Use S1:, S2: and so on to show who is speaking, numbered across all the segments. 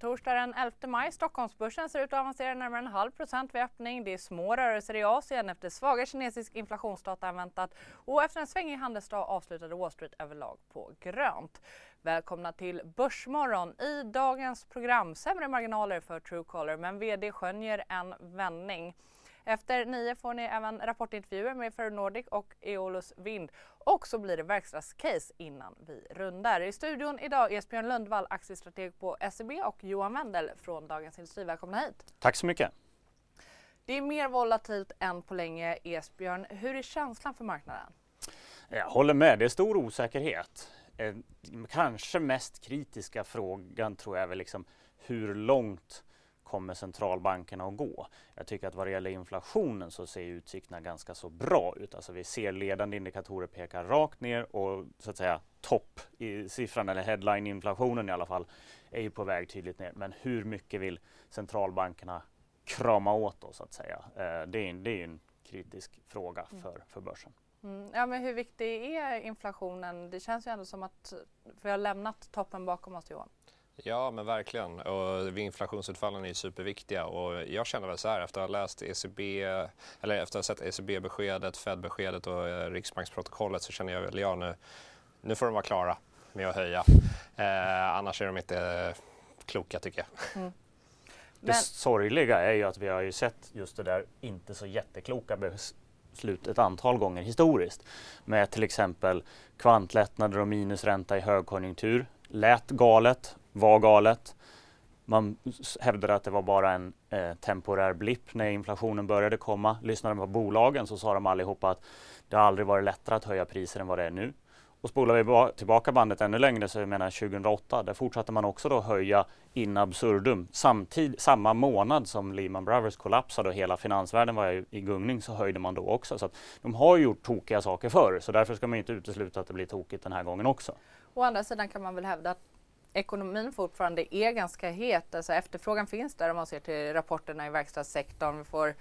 S1: torsdag den 11 maj. Stockholmsbörsen ser ut att avancera närmare en halv procent vid öppning. Det är små rörelser i Asien efter svaga kinesisk inflationsdata än väntat och efter en svängig handelsdag avslutade Wall Street överlag på grönt. Välkomna till Börsmorgon. I dagens program sämre marginaler för Truecaller men VD skönjer en vändning. Efter nio får ni även rapportintervjuer med Ferronordic och Eolus Vind. Och så blir det verkstadscase innan vi rundar. I studion idag Esbjörn Lundvall, aktiestrateg på SEB och Johan Wendel från Dagens Industri. Välkomna hit.
S2: Tack så mycket.
S1: Det är mer volatilt än på länge. Esbjörn, hur är känslan för marknaden?
S2: Jag håller med, det är stor osäkerhet. Eh, kanske mest kritiska frågan tror jag är väl liksom hur långt kommer centralbankerna att gå? Jag tycker att vad det gäller inflationen så ser utsikterna ganska så bra ut. Alltså vi ser ledande indikatorer peka rakt ner och så att säga topp i siffran eller headline-inflationen i alla fall är ju på väg tydligt ner. Men hur mycket vill centralbankerna krama åt då så att säga? Eh, det är, det är en kritisk fråga mm. för, för börsen.
S1: Mm. Ja, men hur viktig är inflationen? Det känns ju ändå som att vi har lämnat toppen bakom oss Johan.
S3: Ja, men verkligen. Och inflationsutfallen är superviktiga och jag känner väl så här efter att ha läst ECB, eller efter att ha sett ECB-beskedet, Fed-beskedet och eh, Riksbanksprotokollet så känner jag väl, ja nu, nu får de vara klara med att höja. Eh, annars är de inte kloka tycker jag. Mm.
S2: Det sorgliga är ju att vi har ju sett just det där inte så jättekloka beslut ett antal gånger historiskt. Med till exempel kvantlättnader och minusränta i högkonjunktur. Lät galet var galet. Man hävdade att det var bara en eh, temporär blipp när inflationen började komma. Lyssnade man på bolagen så sa de allihopa att det har aldrig varit lättare att höja priser än vad det är nu. Och spolar vi tillbaka bandet ännu längre så jag menar 2008, där fortsatte man också då höja in absurdum. Samtid, samma månad som Lehman Brothers kollapsade och hela finansvärlden var i, i gungning så höjde man då också. Så att de har gjort tokiga saker förr så därför ska man inte utesluta att det blir tokigt den här gången också.
S1: Å andra sidan kan man väl hävda att ekonomin fortfarande är ganska het. Alltså efterfrågan finns där om man ser till rapporterna i verkstadssektorn. Vi får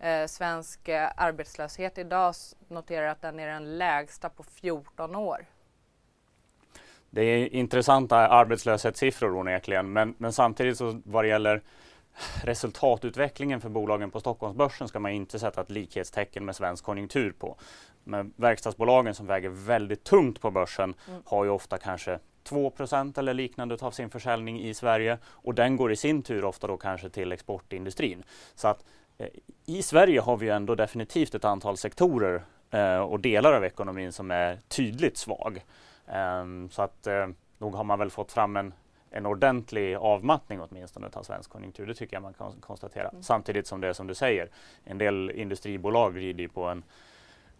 S1: eh, svensk eh, arbetslöshet idag noterar att den är den lägsta på 14 år.
S2: Det är intressanta arbetslöshetssiffror onekligen, men, men samtidigt så vad det gäller resultatutvecklingen för bolagen på Stockholmsbörsen ska man inte sätta ett likhetstecken med svensk konjunktur på. Men verkstadsbolagen som väger väldigt tungt på börsen mm. har ju ofta kanske 2% eller liknande av sin försäljning i Sverige och den går i sin tur ofta då kanske till exportindustrin. Så att eh, i Sverige har vi ändå definitivt ett antal sektorer eh, och delar av ekonomin som är tydligt svag. Eh, så att eh, nog har man väl fått fram en, en ordentlig avmattning åtminstone av svensk konjunktur. Det tycker jag man kan konstatera. Mm. Samtidigt som det är som du säger, en del industribolag rider på en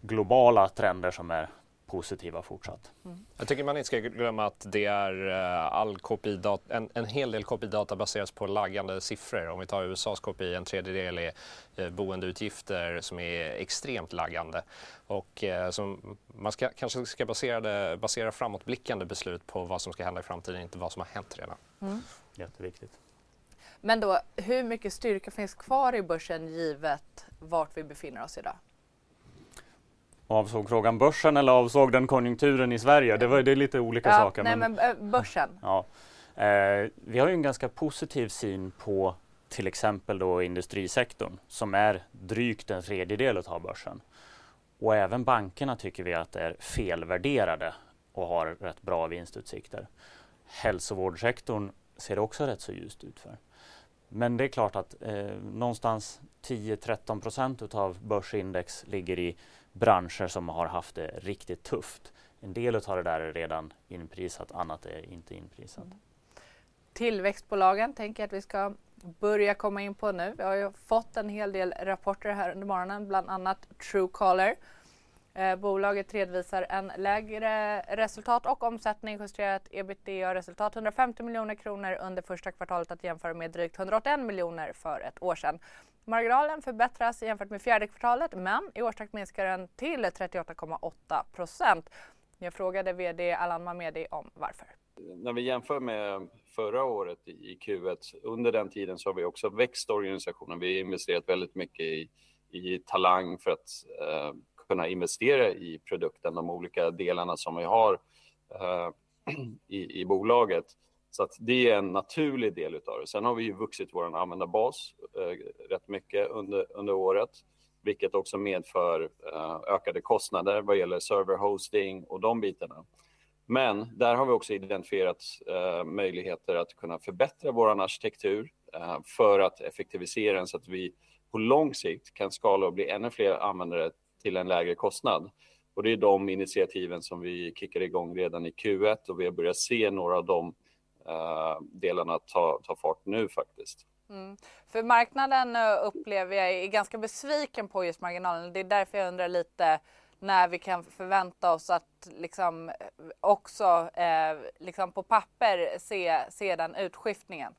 S2: globala trender som är positiva fortsatt. Mm.
S3: Jag tycker man inte ska glömma att det är uh, all KPI en, en hel del KPI-data baseras på laggande siffror. Om vi tar USAs KPI, en tredjedel är uh, boendeutgifter som är extremt laggande. Och uh, som man ska, kanske ska basera, det, basera framåtblickande beslut på vad som ska hända i framtiden, inte vad som har hänt redan. Mm.
S2: Jätteviktigt.
S1: Men då, hur mycket styrka finns kvar i börsen givet vart vi befinner oss idag?
S2: Avsåg frågan börsen eller avsåg den konjunkturen i Sverige? Det, var, det är lite olika ja, saker.
S1: Nej, men, men äh, börsen.
S2: Ja. Eh, vi har ju en ganska positiv syn på till exempel då industrisektorn som är drygt en tredjedel av börsen. Och även bankerna tycker vi att är felvärderade och har rätt bra vinstutsikter. Hälsovårdssektorn ser också rätt så ljust ut för. Men det är klart att eh, någonstans 10-13 procent av börsindex ligger i branscher som har haft det riktigt tufft. En del av det där är redan inprisat, annat är inte inprisat. Mm.
S1: Tillväxtbolagen tänker jag att vi ska börja komma in på nu. Vi har ju fått en hel del rapporter här under morgonen, bland annat Truecaller. Eh, bolaget redovisar en lägre resultat och omsättning justerat ebitda-resultat 150 miljoner kronor under första kvartalet att jämföra med drygt 181 miljoner för ett år sedan. Marginalen förbättras jämfört med fjärde kvartalet men i årstakt minskar den till 38,8 procent. Jag frågade VD Allan Mamedi om varför.
S4: När vi jämför med förra året i Q1, under den tiden så har vi också växt organisationen. Vi har investerat väldigt mycket i, i talang för att eh, kunna investera i produkten, de olika delarna som vi har eh, i, i bolaget. Så att det är en naturlig del utav det. Sen har vi ju vuxit vår användarbas eh, rätt mycket under, under året, vilket också medför eh, ökade kostnader vad gäller serverhosting och de bitarna. Men där har vi också identifierat eh, möjligheter att kunna förbättra vår arkitektur eh, för att effektivisera den så att vi på lång sikt kan skala och bli ännu fler användare till en lägre kostnad. Och det är de initiativen som vi kickar igång redan i Q1 och vi har börjat se några av de uh, delarna ta, ta fart nu faktiskt.
S1: Mm. För marknaden eh, upplever jag är ganska besviken på just marginalen. Det är därför jag undrar lite när vi kan förvänta oss att liksom eh, också eh, liksom på papper se, se den utskiftningen?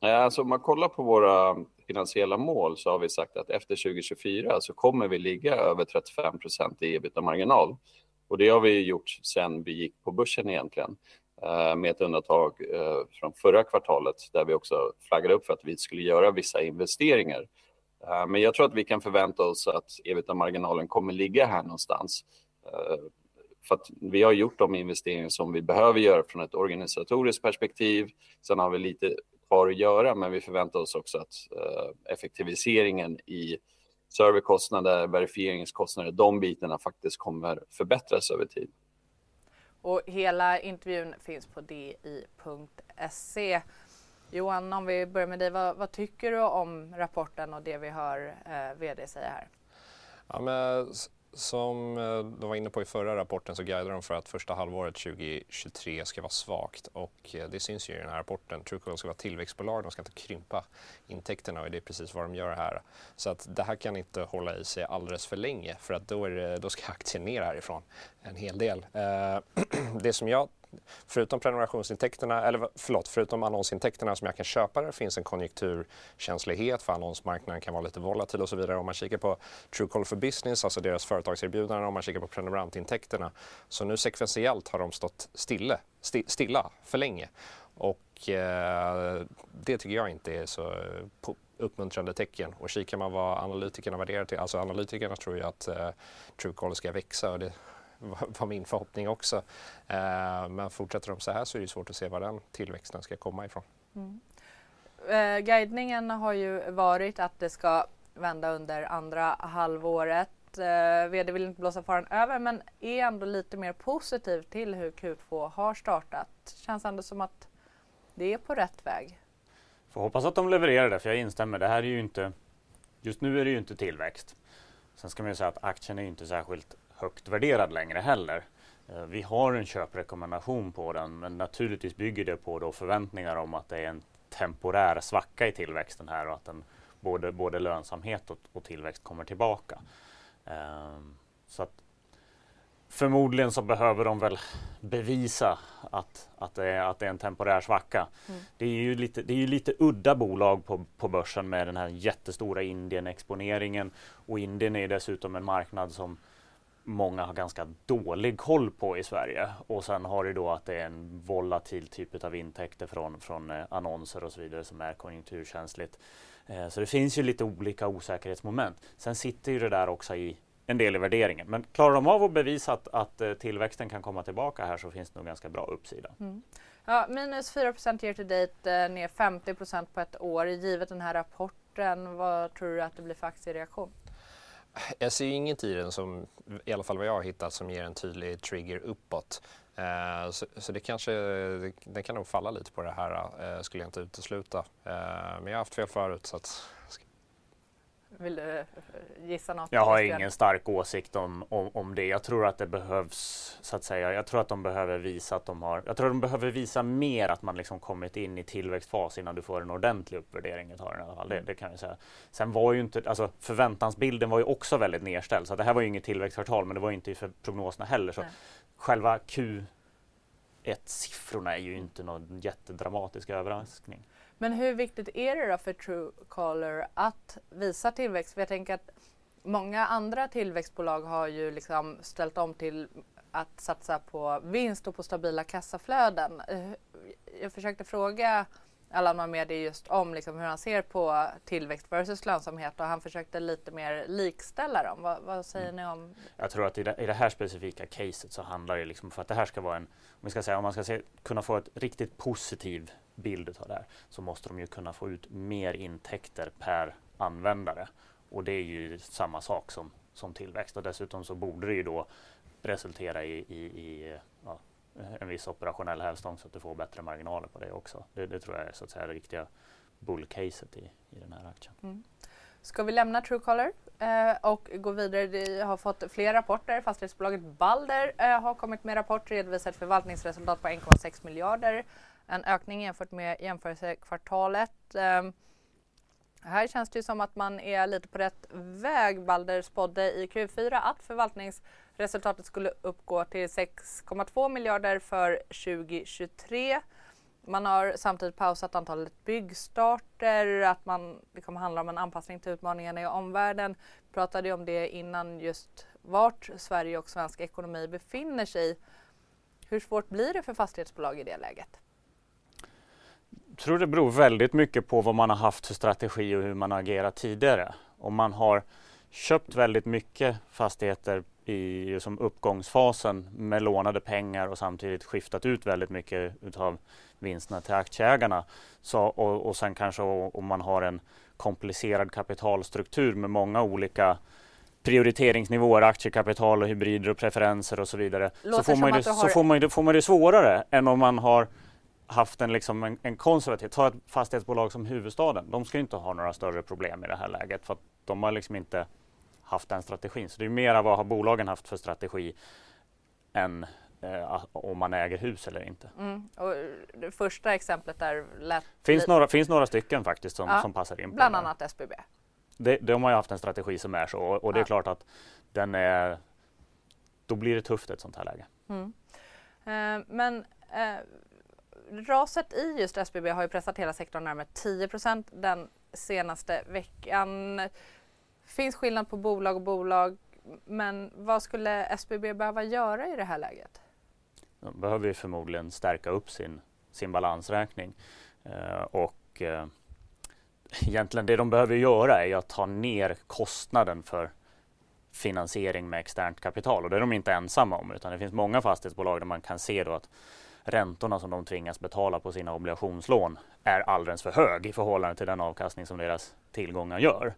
S4: Alltså om man kollar på våra finansiella mål så har vi sagt att efter 2024 så kommer vi ligga över 35 procent i ebitda-marginal. Och det har vi gjort sedan vi gick på börsen egentligen. Eh, med ett undantag eh, från förra kvartalet där vi också flaggade upp för att vi skulle göra vissa investeringar. Eh, men jag tror att vi kan förvänta oss att ebitda-marginalen kommer ligga här någonstans. För att vi har gjort de investeringar som vi behöver göra från ett organisatoriskt perspektiv. Sen har vi lite kvar att göra, men vi förväntar oss också att effektiviseringen i serverkostnader, verifieringskostnader, de bitarna faktiskt kommer förbättras över tid.
S1: Och hela intervjun finns på di.se. Johan, om vi börjar med dig, vad, vad, tycker du om rapporten och det vi hör eh, VD säga här?
S3: Ja, men som eh, de var inne på i förra rapporten så guidar de för att första halvåret 2023 ska vara svagt och eh, det syns ju i den här rapporten. Truecaller ska vara tillväxtbolag, de ska inte krympa intäkterna och det är precis vad de gör här. Så att det här kan inte hålla i sig alldeles för länge för att då, det, då ska aktien ner härifrån en hel del. Eh, det som jag förutom prenumerationsintäkterna, eller förlåt, förutom annonsintäkterna som jag kan köpa det finns en konjunkturkänslighet för annonsmarknaden kan vara lite volatil och så vidare. Om man kikar på Truecaller for Business, alltså deras företagserbjudanden, om man kikar på prenumerantintäkterna, så nu sekventiellt har de stått stille, sti, stilla för länge. Och eh, det tycker jag inte är så eh, uppmuntrande tecken. Och kikar man vad analytikerna värderar till, alltså analytikerna tror ju att eh, Truecaller ska växa och det var min förhoppning också. Eh, men fortsätter de så här så är det svårt att se var den tillväxten ska komma ifrån. Mm.
S1: Eh, guidningen har ju varit att det ska vända under andra halvåret. Eh, VD vill inte blåsa faran över men är ändå lite mer positiv till hur Q2 har startat. Känns ändå som att det är på rätt väg.
S2: Får hoppas att de levererar det för jag instämmer. Det här är ju inte Just nu är det ju inte tillväxt. Sen ska man ju säga att aktien är inte särskilt högt värderad längre heller. Eh, vi har en köprekommendation på den men naturligtvis bygger det på då förväntningar om att det är en temporär svacka i tillväxten här och att den både, både lönsamhet och, och tillväxt kommer tillbaka. Um, så att Förmodligen så behöver de väl bevisa att, att, det, är, att det är en temporär svacka. Mm. Det är ju lite, det är ju lite udda bolag på, på börsen med den här jättestora Indien-exponeringen och Indien är dessutom en marknad som många har ganska dålig koll på i Sverige. Och sen har du då att det är en volatil typ av intäkter från, från eh, annonser och så vidare som är konjunkturkänsligt. Eh, så det finns ju lite olika osäkerhetsmoment. Sen sitter ju det där också i en del i värderingen. Men klarar de av att bevisa att, att eh, tillväxten kan komma tillbaka här så finns det nog ganska bra uppsida. Mm.
S1: Ja, minus 4% year to date, eh, ner 50% på ett år. Givet den här rapporten, vad tror du att det blir för aktiereaktion?
S3: Jag ser ju inget i den som, i alla fall vad jag har hittat, som ger en tydlig trigger uppåt. Eh, så, så, det kanske, den kan nog falla lite på det här, eh, skulle jag inte utesluta. Eh, men jag har haft fel förut så att
S1: vill du eh, gissa något?
S2: Jag har ingen stark åsikt om, om, om, det. Jag tror att det behövs, så att säga. Jag tror att de behöver visa att de har, jag tror att de behöver visa mer att man liksom kommit in i tillväxtfas innan du får en ordentlig uppvärdering utav den i alla fall. Det, mm. det, kan jag säga. Sen var ju inte, alltså förväntansbilden var ju också väldigt nedställd. Så det här var ju inget tillväxtkvartal, men det var inte för prognoserna heller. Så själva Q1-siffrorna är ju inte någon jättedramatisk överraskning.
S1: Men hur viktigt är det då för Truecaller att visa tillväxt? För jag tänker att många andra tillväxtbolag har ju liksom ställt om till att satsa på vinst och på stabila kassaflöden. Eh, jag försökte fråga Allan med det just om liksom hur han ser på tillväxt versus lönsamhet och han försökte lite mer likställa dem. Vad, vad säger mm. ni om?
S2: Jag tror att i det, i det, här specifika caset så handlar det liksom för att det här ska vara en, om vi ska säga om man ska se, kunna få ett riktigt positiv bild av det här så måste de ju kunna få ut mer intäkter per användare. Och det är ju samma sak som, som tillväxt och dessutom så borde det ju då resultera i, i, i ja, en viss operationell hävstång så att du får bättre marginaler på det också. Det, det tror jag är så att säga det riktiga bullcaset i, i den här aktien. Mm.
S1: Ska vi lämna Truecaller eh, och gå vidare? Vi har fått fler rapporter. Fastighetsbolaget Balder eh, har kommit med rapport, redovisat förvaltningsresultat på 1,6 miljarder en ökning jämfört med jämförelsekvartalet. Um, här känns det som att man är lite på rätt väg. Balder spådde i Q4 att förvaltningsresultatet skulle uppgå till 6,2 miljarder för 2023. Man har samtidigt pausat antalet byggstarter, att man, det kommer handla om en anpassning till utmaningarna i omvärlden. Vi pratade om det innan just vart Sverige och svensk ekonomi befinner sig. Hur svårt blir det för fastighetsbolag i det läget?
S2: Tror det beror väldigt mycket på vad man har haft för strategi och hur man har agerat tidigare. Om man har köpt väldigt mycket fastigheter i som uppgångsfasen med lånade pengar och samtidigt skiftat ut väldigt mycket utav vinsterna till aktieägarna. Så, och, och sen kanske om man har en komplicerad kapitalstruktur med många olika prioriteringsnivåer, aktiekapital och hybrider och preferenser och så vidare. så får man, det, så får man, det, får man det svårare än om man har haft en, liksom en, en konservativ, ta ett fastighetsbolag som huvudstaden, de ska inte ha några större problem i det här läget för att de har liksom inte haft den strategin. Så det är mera vad har bolagen haft för strategi än eh, om man äger hus eller inte. Mm.
S1: Och det första exemplet där lät...
S2: finns några, finns några stycken faktiskt som, ja, som passar in. På
S1: bland annat SBB.
S2: Det, de har ju haft en strategi som är så och det är ja. klart att den är, då blir det tufft ett sånt här läge. Mm.
S1: Eh, men eh, raset i just SBB har ju pressat hela sektorn närmare 10% den senaste veckan. Finns skillnad på bolag och bolag, men vad skulle SBB behöva göra i det här läget?
S2: De behöver ju förmodligen stärka upp sin, sin balansräkning eh, och eh, egentligen det de behöver göra är att ta ner kostnaden för finansiering med externt kapital och det är de inte ensamma om utan det finns många fastighetsbolag där man kan se då att räntorna som de tvingas betala på sina obligationslån är alldeles för hög i förhållande till den avkastning som deras tillgångar gör.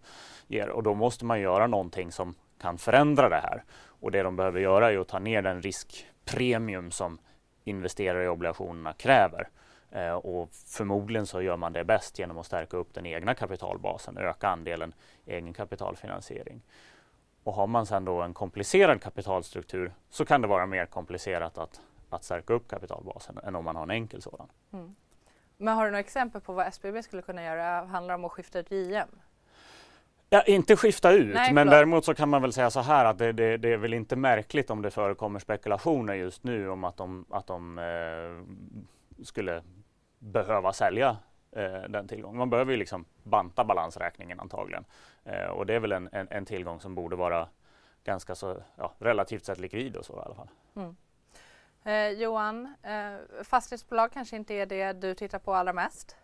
S2: ger. Och då måste man göra någonting som kan förändra det här. Och det de behöver göra är att ta ner den riskpremium som investerare i obligationerna kräver. Eh, och förmodligen så gör man det bäst genom att stärka upp den egna kapitalbasen, öka andelen egen kapitalfinansiering. Och har man sedan då en komplicerad kapitalstruktur så kan det vara mer komplicerat att att stärka upp kapitalbasen än om man har en enkel sådan. Mm.
S1: Men har du några exempel på vad SBB skulle kunna göra? Handlar det om att skifta ut JM?
S2: Ja, inte skifta ut, Nej, men däremot så kan man väl säga så här att det, det, det, är väl inte märkligt om det förekommer spekulationer just nu om att de, att de eh, skulle behöva sälja eh, den tillgången. Man behöver ju liksom banta balansräkningen antagligen eh, och det är väl en, en, en, tillgång som borde vara ganska så ja, relativt sett likvid och så i alla fall. Mm.
S1: Eh, Johan, eh, fastighetsbolag kanske inte är det du tittar på allra mest.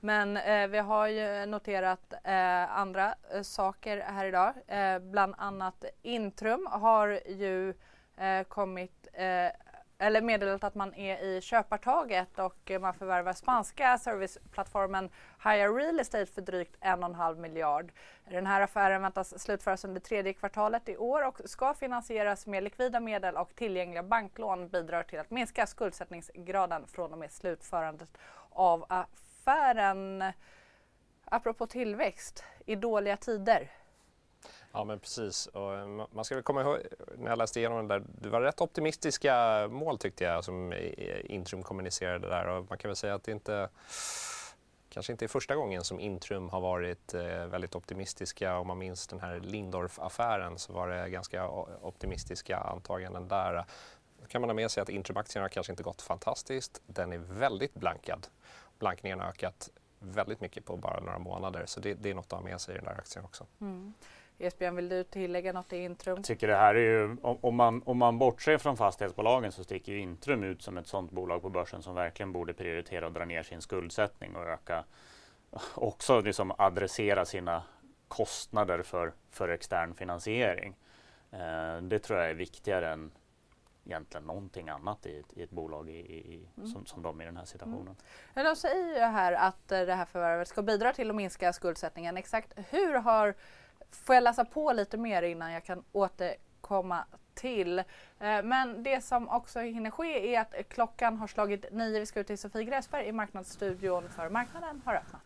S1: Men eh, vi har ju noterat eh, andra eh, saker här idag. Eh, bland annat Intrum har ju eh, kommit eh, eller meddelat att man är i köpartaget och man förvärvar spanska serviceplattformen Hire Real Estate för drygt en och en halv miljard. Den här affären väntas slutföras under tredje kvartalet i år och ska finansieras med likvida medel och tillgängliga banklån bidrar till att minska skuldsättningsgraden från och med slutförandet av affären. apropå tillväxt, i dåliga tider?
S3: Ja men precis. Och eh, man ska väl komma ihåg när jag läste igenom det där, det var rätt optimistiska mål tyckte jag som Intrum kommunicerade där och man kan väl säga att det inte kanske inte är första gången som Intrum har varit eh, väldigt optimistiska. Om man minns den här Lindorf-affären så var det ganska optimistiska antaganden där. Då kan man ha med sig att Intrum-aktien har kanske inte gått fantastiskt. Den är väldigt blankad. Blankningen har ökat väldigt mycket på bara några månader så det, det är något att ha med sig i den där aktien också. Mm.
S1: Esbjörn, vill du tillägga något i Intrum?
S2: Jag tycker det här är ju, om man, om man bortser från fastighetsbolagen så sticker ju Intrum ut som ett sådant bolag på börsen som verkligen borde prioritera att dra ner sin skuldsättning och öka, också liksom adressera sina kostnader för, för extern finansiering. Eh, det tror jag är viktigare än egentligen någonting annat i ett, i ett bolag i, i, mm. som, som de i den här situationen.
S1: Mm. De säger ju här att eh, det här förvärvet ska bidra till att minska skuldsättningen. Exakt hur har får jag läsa på lite mer innan jag kan återkomma till. Eh, men det som också hinner ske är att klockan har slagit nio. Vi ska ut till Sofie Gräsberg i Marknadsstudion för marknaden har öppnat.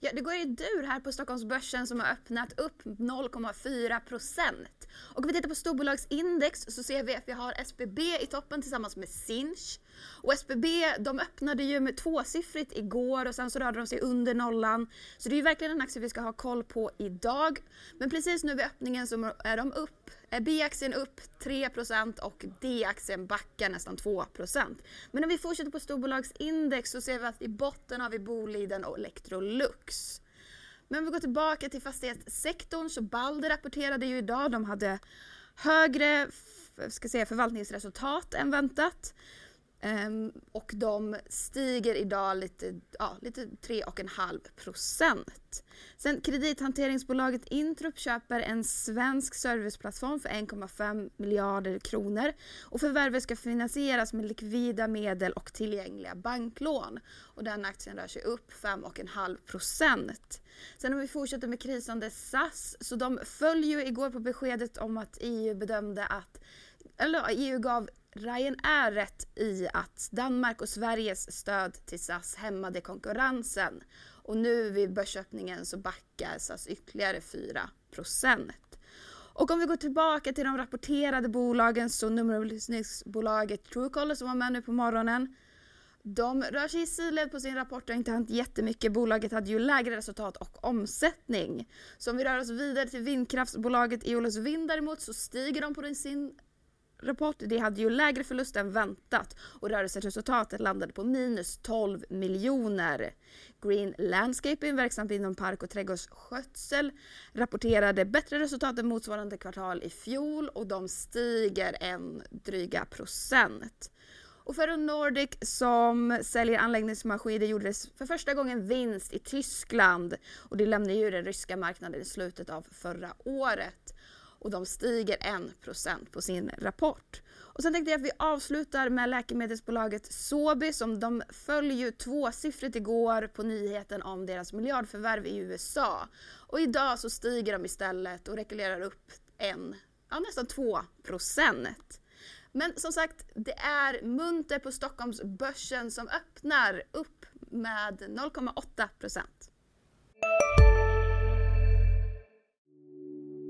S5: Ja, det går i dur här på Stockholmsbörsen som har öppnat upp 0,4 procent. Och om vi tittar på storbolagsindex så ser vi att vi har SBB i toppen tillsammans med Sinch. Och SBB de öppnade ju med tvåsiffrigt igår och sen så rörde de sig under nollan. Så det är ju verkligen en aktie vi ska ha koll på idag. Men precis nu vid öppningen så är de upp. Eh, B-aktien upp 3% och D-aktien backar nästan 2% Men om vi fortsätter på storbolagsindex så ser vi att i botten har vi Boliden och Electrolux. Men om vi går tillbaka till fastighetssektorn så Balder rapporterade ju idag. De hade högre ska säga, förvaltningsresultat än väntat. Um, och de stiger idag lite, ja, lite 3,5 procent. Sen kredithanteringsbolaget Intrup köper en svensk serviceplattform för 1,5 miljarder kronor och förvärvet ska finansieras med likvida medel och tillgängliga banklån. Och den aktien rör sig upp 5,5 procent. Sen om vi fortsätter med krisande SAS så de följer igår på beskedet om att EU bedömde att eller EU gav Ryanair rätt i att Danmark och Sveriges stöd till SAS hämmade konkurrensen. Och nu vid börsöppningen så backar SAS ytterligare 4 och om vi går tillbaka till de rapporterade bolagen så nummerupplysningsbolaget Truecaller som var med nu på morgonen. De rör sig i sidled på sin rapport och inte hänt jättemycket. Bolaget hade ju lägre resultat och omsättning. Så om vi rör oss vidare till vindkraftsbolaget Eolus Vind däremot så stiger de på sin rapport, det hade ju lägre förlust än väntat och rörelseresultatet landade på minus 12 miljoner. Green Landscaping, verksamt inom park och trädgårdsskötsel, rapporterade bättre resultat än motsvarande kvartal i fjol och de stiger en dryga procent. Och Ferro Nordic som säljer anläggningsmaskiner gjorde för första gången vinst i Tyskland och det lämnade ju den ryska marknaden i slutet av förra året och de stiger 1% på sin rapport. Och sen tänkte jag att vi avslutar med läkemedelsbolaget Sobi som de följer ju tvåsiffrigt igår på nyheten om deras miljardförvärv i USA. Och idag så stiger de istället och rekylerar upp en, ja, nästan 2% Men som sagt, det är munter på Stockholmsbörsen som öppnar upp med 0,8 procent.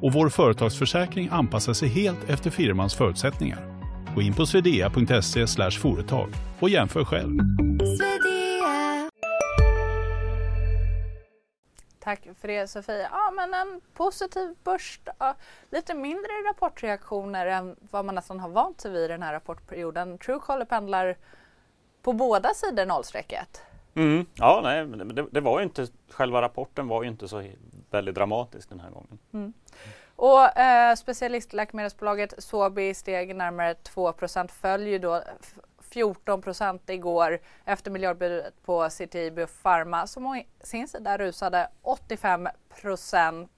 S6: och vår företagsförsäkring anpassar sig helt efter firmans förutsättningar. Gå in på swedea.se företag och jämför själv.
S1: Tack för det Sofia. Ja men en positiv börs. Ja, lite mindre rapportreaktioner än vad man nästan har vant sig vid den här rapportperioden. Truecaller pendlar på båda sidor nollstrecket.
S2: Mm, ja, nej, det, det, var ju inte, själva rapporten var ju inte så väldigt dramatisk den här gången. Mm.
S1: Och eh, specialistläkemedelsbolaget Sobi steg närmare 2% följer då 14 procent igår efter miljardbudet på City Pharma som å sin sida rusade 85 procent.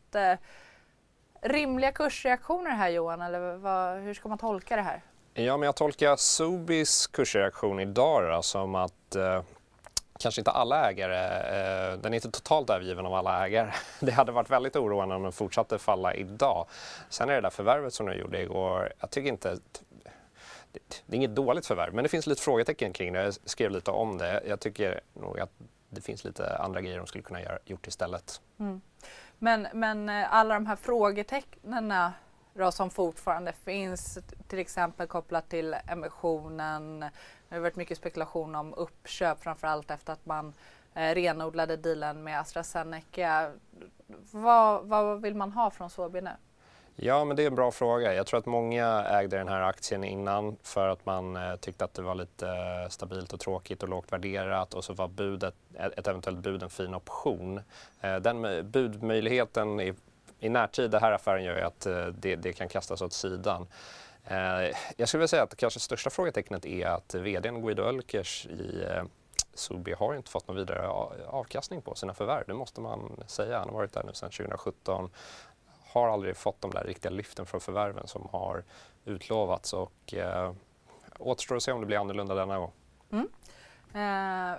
S1: Rimliga kursreaktioner här Johan, eller vad, hur ska man tolka det här?
S3: Ja, men jag tolkar Sobis kursreaktion idag då, som att eh, kanske inte alla ägare, eh, den är inte totalt övergiven av alla ägare. Det hade varit väldigt oroande om den fortsatte falla idag. Sen är det där förvärvet som du gjorde igår, jag tycker inte det är inget dåligt förvärv, men det finns lite frågetecken kring det. Jag skrev lite om det. Jag tycker nog att det finns lite andra grejer de skulle kunna göra gjort istället. Mm.
S1: Men, men eh, alla de här frågetecknen då, som fortfarande finns, till exempel kopplat till emissionen. Det har varit mycket spekulation om uppköp, framförallt efter att man eh, renodlade dealen med AstraZeneca. Vad, vad vill man ha från Sobi nu?
S3: Ja, men det är en bra fråga. Jag tror att många ägde den här aktien innan för att man eh, tyckte att det var lite eh, stabilt och tråkigt och lågt värderat och så var budet, ett eventuellt bud en fin option. Eh, den eh, budmöjligheten är i närtid, den här affären gör ju att eh, det, det, kan kastas åt sidan. Eh, jag skulle vilja säga att det kanske största frågetecknet är att vdn Guido Ölkers i eh, Sobi har inte fått någon vidare avkastning på sina förvärv. Det måste man säga. Han har varit där nu sedan 2017 har aldrig fått de där riktiga lyften från förvärven som har utlovats och eh, återstår att se om det blir annorlunda denna gång. Mm.
S1: Eh,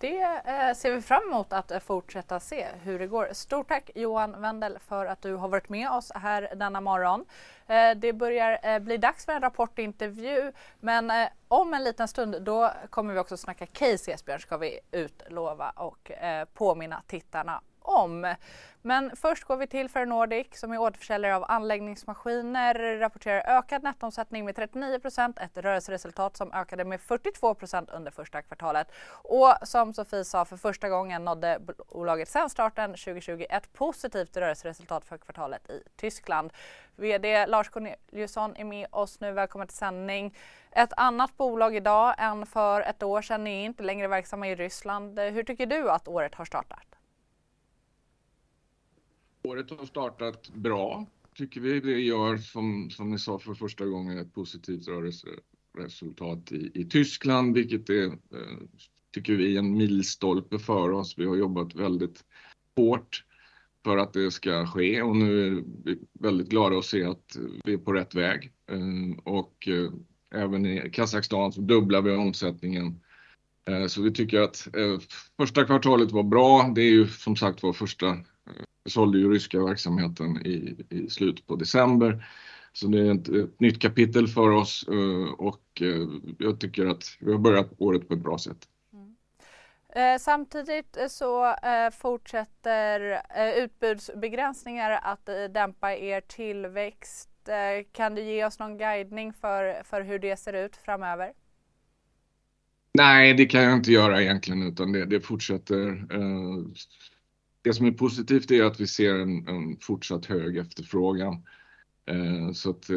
S1: det eh, ser vi fram emot att eh, fortsätta se hur det går. Stort tack Johan Wendel för att du har varit med oss här denna morgon. Eh, det börjar eh, bli dags för en rapportintervju men eh, om en liten stund då kommer vi också snacka case Esbjörn ska vi utlova och eh, påminna tittarna om. Men först går vi till Ferronordic som är återförsäljare av anläggningsmaskiner rapporterar ökad nettoomsättning med 39% ett rörelseresultat som ökade med 42% under första kvartalet. Och som Sofie sa, för första gången nådde bolaget sedan starten 2020 ett positivt rörelseresultat för kvartalet i Tyskland. VD Lars Corneliusson är med oss nu. Välkommen till sändning. Ett annat bolag idag än för ett år sedan. Ni är inte längre verksamma i Ryssland. Hur tycker du att året har startat?
S7: Året har startat bra, tycker vi. Det gör, som, som ni sa, för första gången ett positivt rörelseresultat i, i Tyskland, vilket är, eh, tycker vi, en milstolpe för oss. Vi har jobbat väldigt hårt för att det ska ske och nu är vi väldigt glada att se att vi är på rätt väg. Eh, och eh, även i Kazakstan så dubblar vi omsättningen. Eh, så vi tycker att eh, första kvartalet var bra. Det är ju som sagt var första sålde ju ryska verksamheten i, i slutet på december. Så det är ett, ett nytt kapitel för oss eh, och eh, jag tycker att vi har börjat året på ett bra sätt. Mm.
S1: Eh, samtidigt så fortsätter utbudsbegränsningar att dämpa er tillväxt. Kan du ge oss någon guidning för, för hur det ser ut framöver?
S7: Nej, det kan jag inte göra egentligen utan det, det fortsätter det som är positivt är att vi ser en, en fortsatt hög efterfrågan. Eh, så att eh,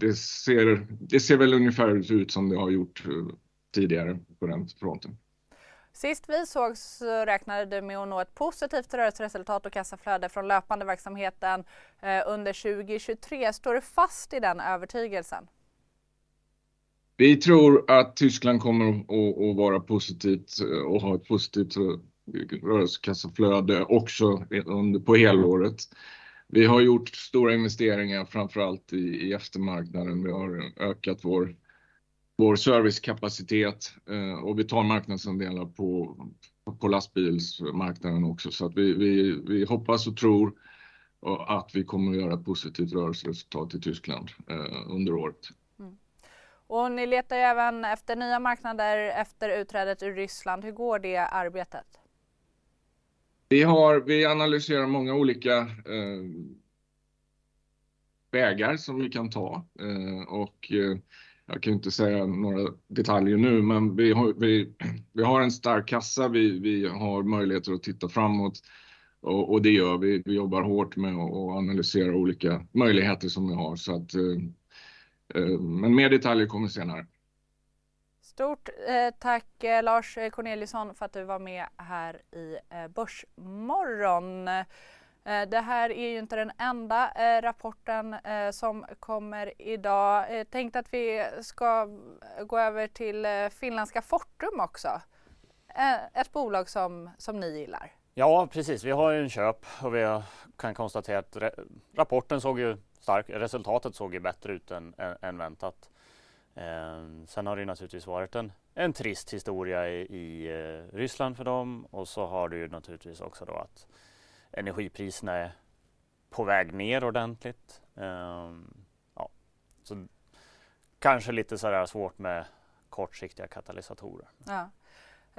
S7: det ser, det ser väl ungefär ut som det har gjort eh, tidigare på den fronten.
S1: Sist vi såg så räknade du med att nå ett positivt rörelseresultat och kassaflöde från löpande verksamheten under 2023. Står du fast i den övertygelsen?
S7: Vi tror att Tyskland kommer att, att vara positivt och ha ett positivt rörelsekassaflöde också under, på helåret. Vi har gjort stora investeringar, framförallt i, i eftermarknaden. Vi har ökat vår, vår servicekapacitet eh, och vi tar marknadsandelar på, på lastbilsmarknaden också. Så att vi, vi, vi hoppas och tror eh, att vi kommer att göra ett positivt rörelseresultat i Tyskland eh, under året. Mm.
S1: Och ni letar ju även efter nya marknader efter utträdet ur Ryssland. Hur går det arbetet?
S7: Vi, har, vi analyserar många olika eh, vägar som vi kan ta eh, och eh, jag kan inte säga några detaljer nu, men vi har, vi, vi har en stark kassa. Vi, vi har möjligheter att titta framåt och, och det gör vi. Vi jobbar hårt med att analysera olika möjligheter som vi har så att eh, eh men mer detaljer kommer senare.
S1: Stort eh, tack eh, Lars Corneliusson för att du var med här i eh, Börsmorgon. Eh, det här är ju inte den enda eh, rapporten eh, som kommer idag. Jag tänkte att vi ska gå över till finländska Fortum också. Ett bolag som, som ni gillar.
S2: Ja precis, vi har ju en köp och vi kan konstatera att rapporten såg ju stark, resultatet såg ju bättre ut än, än, än väntat. Ehm, sen har det naturligtvis varit en, en trist historia i, i eh, Ryssland för dem och så har det ju naturligtvis också då att energipriserna är på väg ner ordentligt. Eh, ja. Så kanske lite sådär svårt med kortsiktiga katalysatorer.
S1: Ja.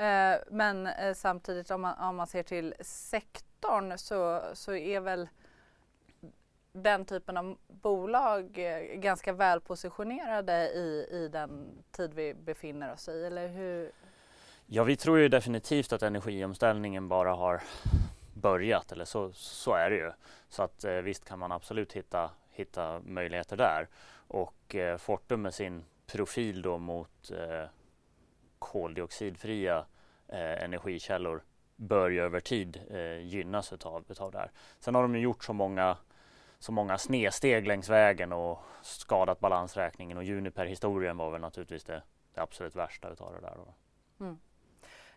S1: Eh, men eh, samtidigt om man, om man ser till sektorn så, så är väl den typen av bolag eh, ganska välpositionerade i, i den tid vi befinner oss i, eller hur?
S2: Ja, vi tror ju definitivt att energiomställningen bara har börjat eller så, så är det ju. Så att eh, visst kan man absolut hitta, hitta möjligheter där. Och eh, Fortum med sin profil då mot eh, koldioxidfria eh, energikällor bör ju över tid eh, gynnas utav, utav det här. Sen har de ju gjort så många så många snedsteg längs vägen och skadat balansräkningen och Juniper-historien var väl naturligtvis det, det absolut värsta utav det där. Mm.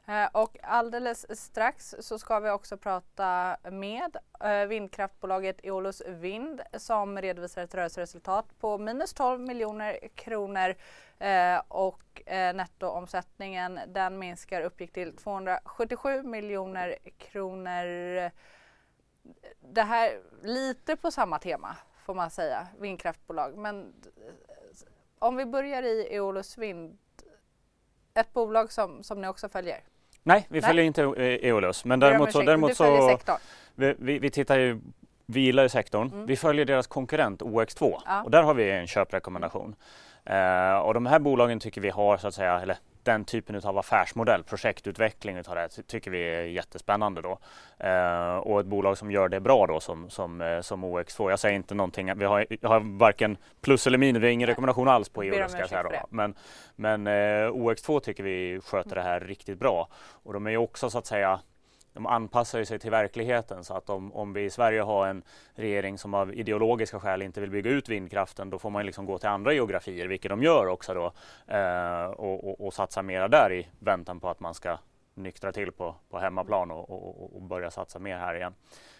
S1: Eh, och alldeles strax så ska vi också prata med eh, vindkraftbolaget Eolus Vind som redovisar ett rörelseresultat på minus 12 miljoner kronor eh, och eh, nettoomsättningen den minskar uppgick till 277 miljoner kronor. Det här lite på samma tema får man säga, vindkraftbolag. Men om vi börjar i Eolus Vind, ett bolag som, som ni också följer?
S2: Nej, vi följer inte e- Eolus. Men däremot så, däremot så vi, vi, vi, tittar ju, vi gillar ju sektorn. Mm. Vi följer deras konkurrent OX2 ja. och där har vi en köprekommendation. Uh, och de här bolagen tycker vi har så att säga, eller den typen av affärsmodell, projektutveckling utav det tycker vi är jättespännande då. Eh, och ett bolag som gör det bra då som, som, eh, som OX2. Jag säger inte någonting, vi har, jag har varken plus eller minus, vi har ingen rekommendation alls på EU. Ska jag säga då. Men, men eh, OX2 tycker vi sköter det här riktigt bra. Och de är ju också så att säga de anpassar sig till verkligheten så att om, om vi i Sverige har en regering som av ideologiska skäl inte vill bygga ut vindkraften då får man liksom gå till andra geografier, vilket de gör också då eh, och, och, och, satsa mera där i väntan på att man ska nyktra till på, på hemmaplan och, och, och börja satsa mer här igen.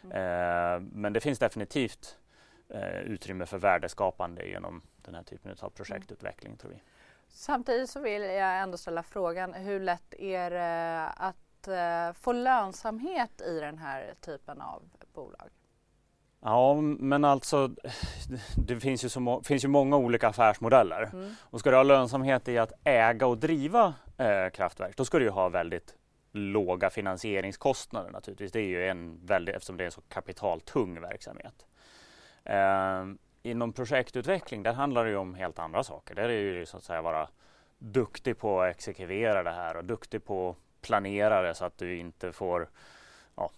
S2: Mm. Eh, men det finns definitivt eh, utrymme för värdeskapande genom den här typen av projektutveckling tror vi.
S1: Samtidigt så vill jag ändå ställa frågan hur lätt är det att eh, få lönsamhet i den här typen av bolag?
S2: Ja, men alltså det finns ju, så, finns ju många olika affärsmodeller mm. och ska du ha lönsamhet i att äga och driva eh, kraftverk, då ska du ju ha väldigt låga finansieringskostnader naturligtvis. Det är ju en väldigt, eftersom det är en så kapitaltung verksamhet. Eh, inom projektutveckling, där handlar det ju om helt andra saker. Där är det ju så att säga vara duktig på att exekvera det här och duktig på planera det så att du inte får ja,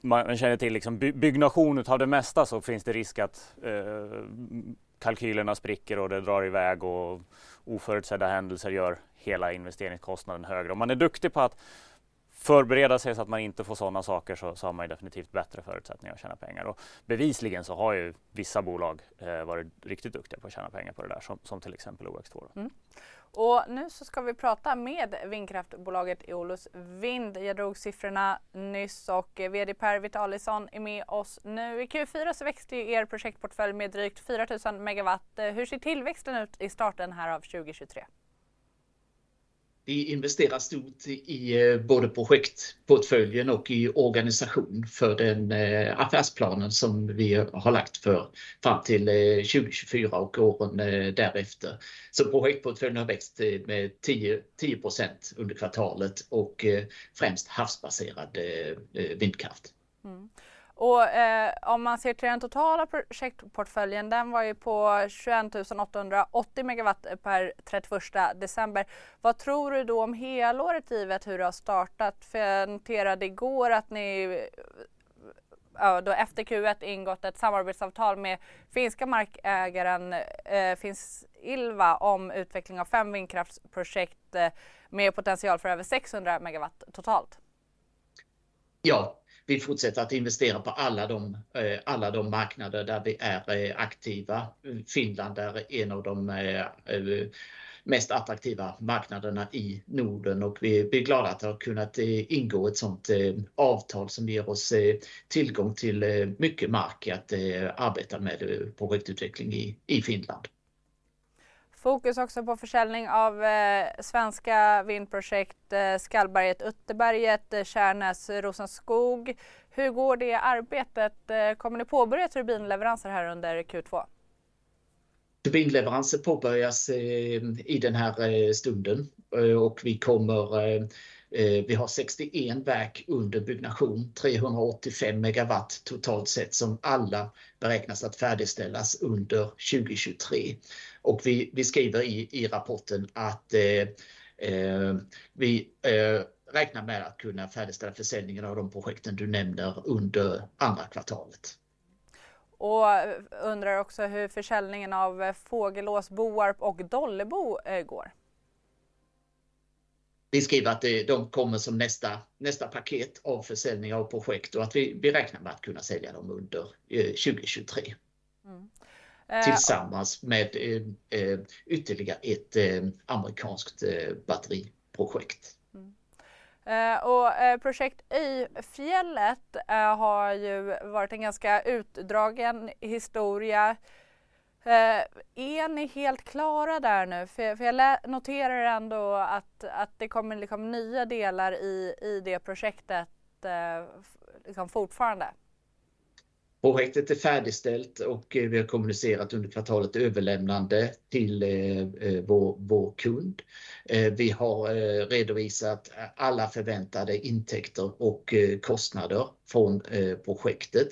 S2: man känner till liksom byggnation av det mesta så finns det risk att eh, kalkylerna spricker och det drar iväg och oförutsedda händelser gör hela investeringskostnaden högre. Om man är duktig på att förbereda sig så att man inte får sådana saker så, så har man definitivt bättre förutsättningar att tjäna pengar. Och bevisligen så har ju vissa bolag eh, varit riktigt duktiga på att tjäna pengar på det där som, som till exempel OX2. Mm.
S1: Och nu så ska vi prata med vindkraftbolaget Eolus Vind. Jag drog siffrorna nyss och eh, VD Per Vitalisson är med oss nu. I Q4 så växte er projektportfölj med drygt 4 000 megawatt. Eh, hur ser tillväxten ut i starten här av 2023?
S8: Vi investerar stort i eh, både projektportföljen och i organisation för den eh, affärsplanen som vi har lagt för fram till eh, 2024 och åren därefter. Så projektportföljen har växt med 10, 10 under kvartalet och främst havsbaserad vindkraft. Mm.
S1: Och eh, om man ser till den totala projektportföljen, den var ju på 21 880 megawatt per 31 december. Vad tror du då om helåret givet hur det har startat? För jag noterade igår att ni ja, då efter Q1 ingått ett samarbetsavtal med finska markägaren eh, Finns Ilva om utveckling av fem vindkraftsprojekt eh, med potential för över 600 megawatt totalt.
S8: Ja, vi fortsätter att investera på alla de, eh, alla de marknader där vi är eh, aktiva. Finland är en av de eh, mest attraktiva marknaderna i Norden och vi är glada att ha kunnat ingå ett sådant avtal som ger oss tillgång till mycket mark att arbeta med projektutveckling i Finland.
S1: Fokus också på försäljning av eh, svenska vindprojekt eh, Skallberget, Utterberget, eh, Kärnäs, Rosenskog. Hur går det arbetet? Eh, kommer ni påbörja turbinleveranser här under Q2?
S8: Turbinleveranser påbörjas eh, i den här eh, stunden eh, och vi kommer eh, eh, vi har 61 verk under byggnation, 385 megawatt totalt sett som alla beräknas att färdigställas under 2023. Och vi, vi skriver i, i rapporten att eh, eh, vi eh, räknar med att kunna färdigställa försäljningen av de projekten du nämner under andra kvartalet.
S1: Och undrar också hur försäljningen av Fågelås, Boarp och Dollebo går?
S8: Vi skriver att de kommer som nästa, nästa paket av försäljning av projekt och att vi, vi räknar med att kunna sälja dem under 2023. Mm. Eh, Tillsammans med eh, eh, ytterligare ett amerikanskt batteriprojekt.
S1: Mm. Och projekt Öjfjället har ju varit en ganska utdragen historia. Är ni helt klara där nu? För, för jag noterar ändå att, att det kommer liksom nya delar i, i det projektet liksom fortfarande.
S8: Projektet är färdigställt och eh, vi har kommunicerat under kvartalet överlämnande till eh, eh, vår, vår kund. Vi har redovisat alla förväntade intäkter och kostnader från projektet.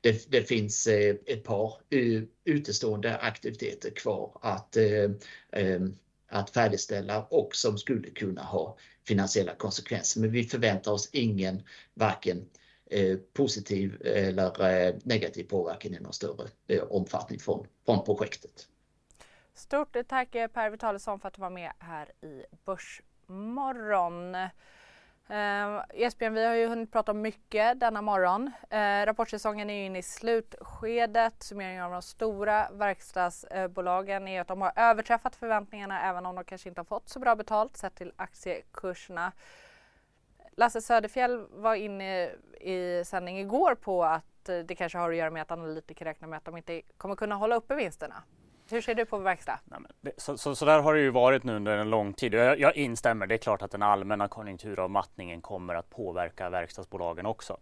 S8: Det, det finns ett par utestående aktiviteter kvar att, att färdigställa och som skulle kunna ha finansiella konsekvenser. Men vi förväntar oss ingen, varken Eh, positiv eller eh, negativ påverkan i någon större eh, omfattning från, från projektet.
S1: Stort tack Per Vitalisson för att du var med här i Börsmorgon. Eh, Esbjörn, vi har ju hunnit prata om mycket denna morgon. Eh, rapportsäsongen är inne i slutskedet. Summeringen av de stora verkstadsbolagen är att de har överträffat förväntningarna även om de kanske inte har fått så bra betalt sett till aktiekurserna. Lasse Söderfjell var inne i sändning igår på att eh, det kanske har att göra med att analytiker räknar med att de inte kommer kunna hålla uppe vinsterna. Hur ser du på verkstad?
S2: Så, så, så, där har det ju varit nu under en lång tid. Jag, jag instämmer, det är klart att den allmänna konjunkturavmattningen kommer att påverka verkstadsbolagen också.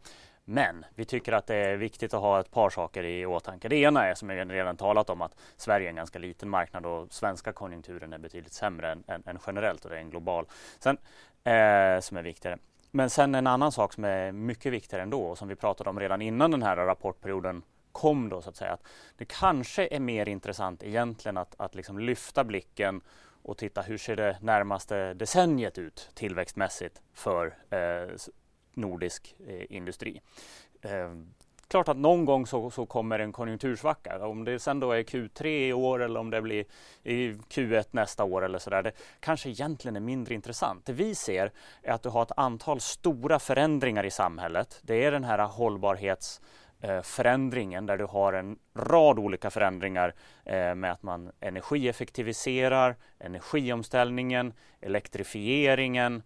S2: Men vi tycker att det är viktigt att ha ett par saker i åtanke. Det ena är som jag redan talat om att Sverige är en ganska liten marknad och svenska konjunkturen är betydligt sämre än, än, än generellt och det är en global. Sen, eh, som är viktigare. Men sen en annan sak som är mycket viktigare ändå och som vi pratade om redan innan den här rapportperioden kom då så att säga. Att det kanske är mer intressant egentligen att, att liksom lyfta blicken och titta hur ser det närmaste decenniet ut tillväxtmässigt för eh, nordisk eh, industri. Eh, klart att någon gång så, så, kommer en konjunktursvacka. Om det sen då är Q3 i år eller om det blir i Q1 nästa år eller så där. Det kanske egentligen är mindre intressant. Det vi ser är att du har ett antal stora förändringar i samhället. Det är den här hållbarhetsförändringen eh, där du har en rad olika förändringar eh, med att man energieffektiviserar, energiomställningen, elektrifieringen,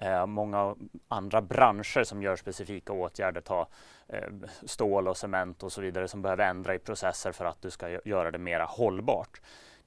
S2: eh, många andra branscher som gör specifika åtgärder, ta eh, stål och cement och så vidare som behöver ändra i processer för att du ska göra det mera hållbart.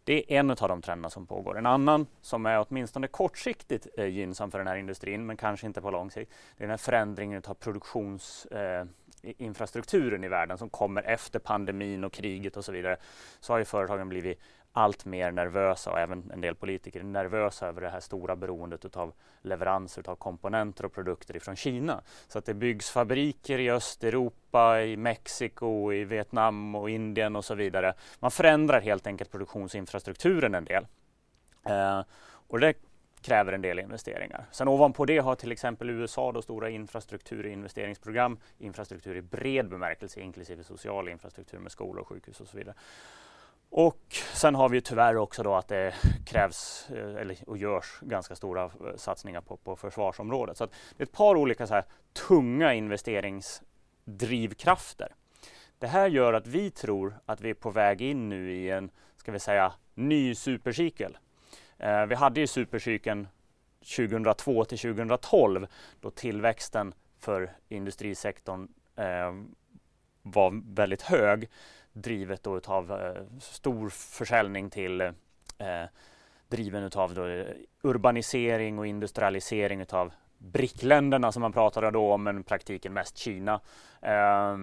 S2: Det är en av de trenderna som pågår. En annan som är åtminstone kortsiktigt eh, gynnsam för den här industrin men kanske inte på lång sikt. Det är den här förändringen av produktionsinfrastrukturen eh, i världen som kommer efter pandemin och kriget och så vidare. Så har ju företagen blivit allt mer nervösa och även en del politiker är nervösa över det här stora beroendet av leveranser av komponenter och produkter ifrån Kina. Så att det byggs fabriker i Östeuropa, i Mexiko, i Vietnam och Indien och så vidare. Man förändrar helt enkelt produktionsinfrastrukturen en del. Eh, och det kräver en del investeringar. Sen ovanpå det har till exempel USA då stora infrastrukturinvesteringsprogram, infrastruktur i bred bemärkelse inklusive social infrastruktur med skolor, sjukhus och så vidare. Och sen har vi tyvärr också då att det krävs eh, eller, och görs ganska stora eh, satsningar på, på försvarsområdet. Så det är ett par olika så här, tunga investeringsdrivkrafter. Det här gör att vi tror att vi är på väg in nu i en, ska vi säga, ny supercykel. Eh, vi hade ju supercykeln 2002 till 2012 då tillväxten för industrisektorn eh, var väldigt hög drivet då utav eh, stor försäljning till eh, eh driven utav då, eh, urbanisering och industrialisering utav brickländerna som man pratade då om, men praktiken mest Kina. Eh,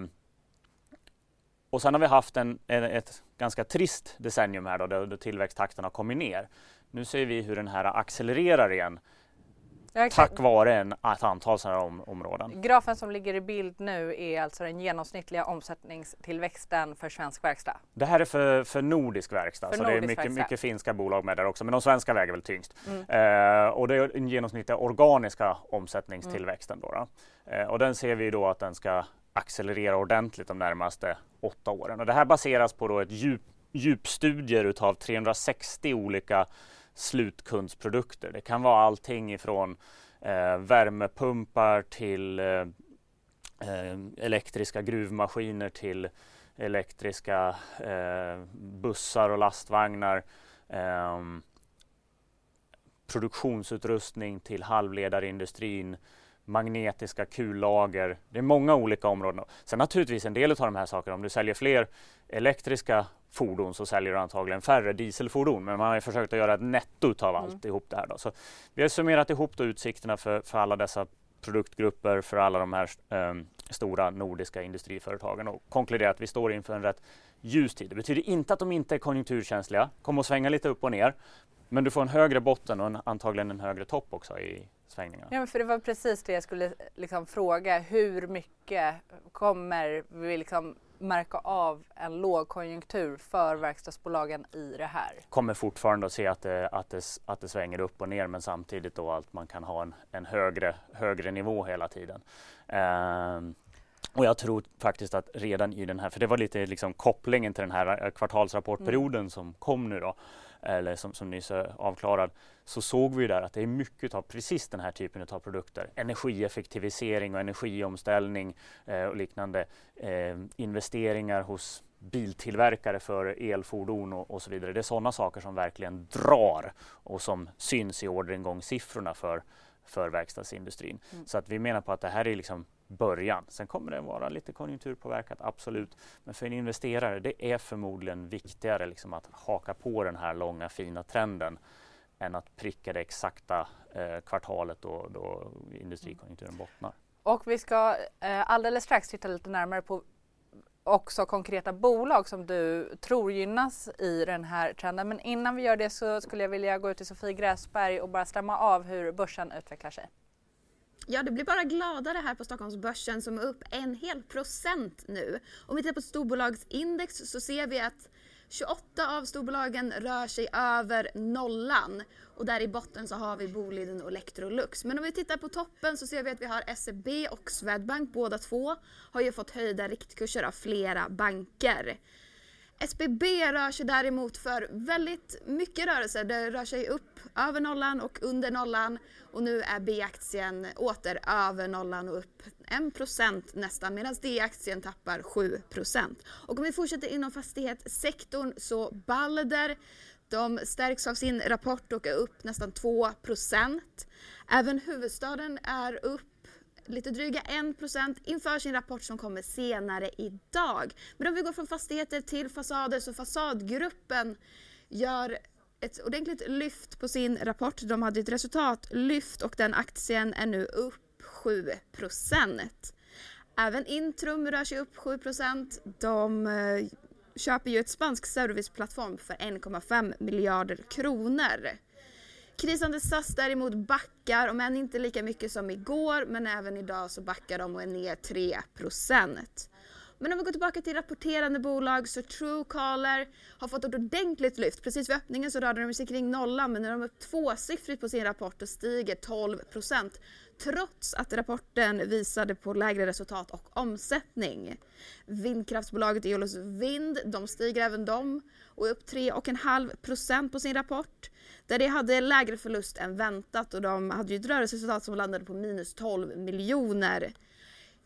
S2: och sen har vi haft en, ett ganska trist decennium här då, där tillväxttakten har kommit ner. Nu ser vi hur den här accelererar igen. Tack vare en, ett antal sådana om, områden.
S1: Grafen som ligger i bild nu är alltså den genomsnittliga omsättningstillväxten för svensk verkstad.
S2: Det här är för, för nordisk verkstad, för så nordisk det är mycket, mycket finska bolag med där också, men de svenska väger väl tyngst. Mm. Eh, och det är den genomsnittliga organiska omsättningstillväxten. Mm. Då, då. Eh, och den ser vi då att den ska accelerera ordentligt de närmaste åtta åren. Och det här baseras på då ett djup, djupstudier utav 360 olika slutkundsprodukter. Det kan vara allting ifrån eh, värmepumpar till eh, eh elektriska gruvmaskiner till elektriska eh, bussar och lastvagnar. Ehm, produktionsutrustning till halvledarindustrin, magnetiska kullager. Det är många olika områden. Sen naturligtvis en del av de här sakerna, om du säljer fler elektriska fordon så säljer du antagligen färre dieselfordon. Men man har försökt att göra ett netto av mm. alltihop det här. Då. Så vi har summerat ihop då utsikterna för, för alla dessa produktgrupper för alla de här eh, stora nordiska industriföretagen och konkluderat att vi står inför en rätt ljus tid. Det betyder inte att de inte är konjunkturkänsliga, kommer att svänga lite upp och ner. Men du får en högre botten och en, antagligen en högre topp också i svängningarna.
S1: Ja, för det var precis det jag skulle liksom fråga. Hur mycket kommer vi liksom märka av en lågkonjunktur för verkstadsbolagen i det här?
S2: Kommer fortfarande att se att det, att det, att det svänger upp och ner men samtidigt då att man kan ha en, en högre, högre nivå hela tiden. Um, och jag tror faktiskt att redan i den här, för det var lite liksom kopplingen till den här kvartalsrapportperioden mm. som kom nu då, eller som, som nyss är avklarad, så såg vi där att det är mycket av precis den här typen av produkter. Energieffektivisering och energiomställning eh, och liknande. Eh, investeringar hos biltillverkare för elfordon och, och, så vidare. Det är sådana saker som verkligen drar och som syns i orderingångssiffrorna för, för verkstadsindustrin. Mm. Så att vi menar på att det här är liksom början. Sen kommer det vara lite konjunkturpåverkat, absolut. Men för en investerare, det är förmodligen viktigare liksom att haka på den här långa fina trenden än att pricka det exakta eh, kvartalet då, då industrikonjunkturen bottnar.
S1: Och vi ska eh, alldeles strax titta lite närmare på också konkreta bolag som du tror gynnas i den här trenden. Men innan vi gör det så skulle jag vilja gå ut till Sofie Gräsberg och bara stämma av hur börsen utvecklar sig.
S5: Ja, det blir bara gladare här på Stockholmsbörsen som är upp en hel procent nu. Om vi tittar på storbolagsindex så ser vi att 28 av storbolagen rör sig över nollan och där i botten så har vi Boliden och Electrolux. Men om vi tittar på toppen så ser vi att vi har SEB och Swedbank, båda två har ju fått höjda riktkurser av flera banker. SBB rör sig däremot för väldigt mycket rörelser. Det rör sig upp över nollan och under nollan och nu är B-aktien åter över nollan och upp 1% nästan medan D-aktien tappar 7%. Och om vi fortsätter inom fastighetssektorn så Balder de stärks av sin rapport och är upp nästan 2%. Även huvudstaden är upp lite dryga 1% inför sin rapport som kommer senare idag. Men om vi går från fastigheter till fasader så Fasadgruppen gör ett ordentligt lyft på sin rapport. De hade ett resultatlyft och den aktien är nu upp 7% Även Intrum rör sig upp 7% De eh, köper ju ett spansk serviceplattform för 1,5 miljarder kronor. Krisande SAS däremot backar, om än inte lika mycket som igår, men även idag så backar de och är ner 3% men om vi går tillbaka till rapporterande bolag så Truecaller har fått ett ordentligt lyft. Precis vid öppningen så rörde de sig kring nollan men nu är de upp tvåsiffrigt på sin rapport och stiger 12 trots att rapporten visade på lägre resultat och omsättning. Vindkraftsbolaget Eolus Vind, de stiger även de och är upp 3,5% på sin rapport. Där det hade lägre förlust än väntat och de hade ju ett rörelseresultat som landade på minus 12 miljoner.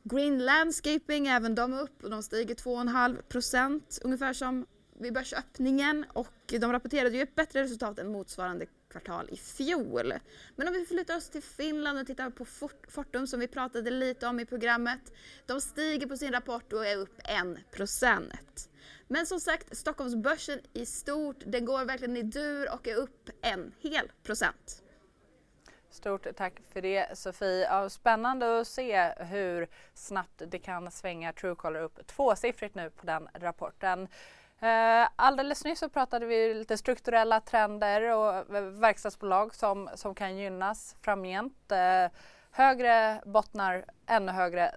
S5: Green Landscaping, även de upp och de stiger 2,5 procent ungefär som vid börsöppningen och de rapporterade ju ett bättre resultat än motsvarande kvartal i fjol. Men om vi flyttar oss till Finland och tittar på Fortum som vi pratade lite om i programmet. De stiger på sin rapport och är upp 1 procent. Men som sagt, Stockholmsbörsen i stort, den går verkligen i dur och är upp en hel procent.
S1: Stort tack för det Sofie. Ja, spännande att se hur snabbt det kan svänga Truecaller upp tvåsiffrigt nu på den rapporten. Eh, alldeles nyss så pratade vi lite strukturella trender och eh, verkstadsbolag som, som kan gynnas framgent. Eh, högre bottnar, ännu högre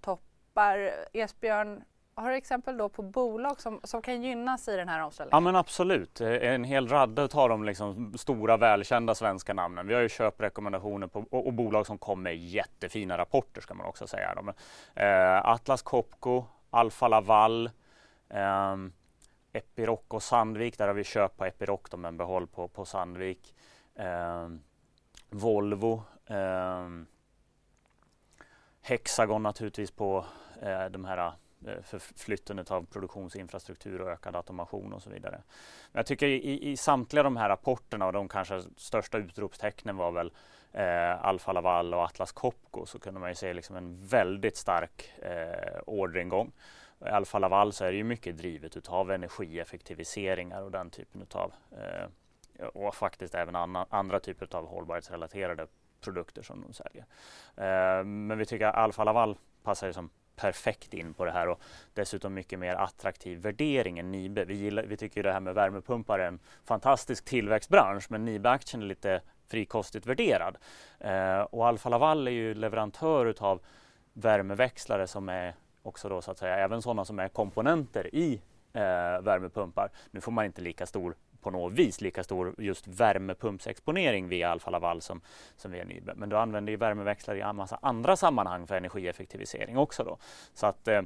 S1: toppar. Esbjörn, har du exempel då på bolag som, som kan gynnas i den här omställningen?
S2: Ja men absolut, en hel radda av de liksom stora välkända svenska namnen. Vi har ju köprekommendationer på, och, och bolag som kommer med jättefina rapporter ska man också säga. Eh, Atlas Copco, Alfa Laval, eh, Epiroc och Sandvik, där har vi köpt på Epiroc då, men behåll på, på Sandvik. Eh, Volvo, eh, Hexagon naturligtvis på eh, de här eh, av produktionsinfrastruktur och ökad automation och så vidare. Men jag tycker i, i samtliga de här rapporterna och de kanske största utropstecknen var väl eh, Alfa Laval och Atlas Copco så kunde man ju se liksom en väldigt stark eh, orderingång i Alfa Laval så är det ju mycket drivet utav energieffektiviseringar och den typen utav eh, och faktiskt även anna, andra typer av hållbarhetsrelaterade produkter som de säljer. Eh, men vi tycker att Alfa Laval passar ju som perfekt in på det här och dessutom mycket mer attraktiv värdering än Nibe. Vi, gillar, vi tycker det här med värmepumpar är en fantastisk tillväxtbransch men Nibe-aktien är lite frikostigt värderad. Eh, och Alfa Laval är ju leverantör utav värmeväxlare som är också då så att säga även sådana som är komponenter i eh, värmepumpar. Nu får man inte lika stor på något vis lika stor just värmepumpsexponering via Alfa Laval som, som via Nibe. Men du använder ju värmeväxlare i en massa andra sammanhang för energieffektivisering också. Då. Så att eh,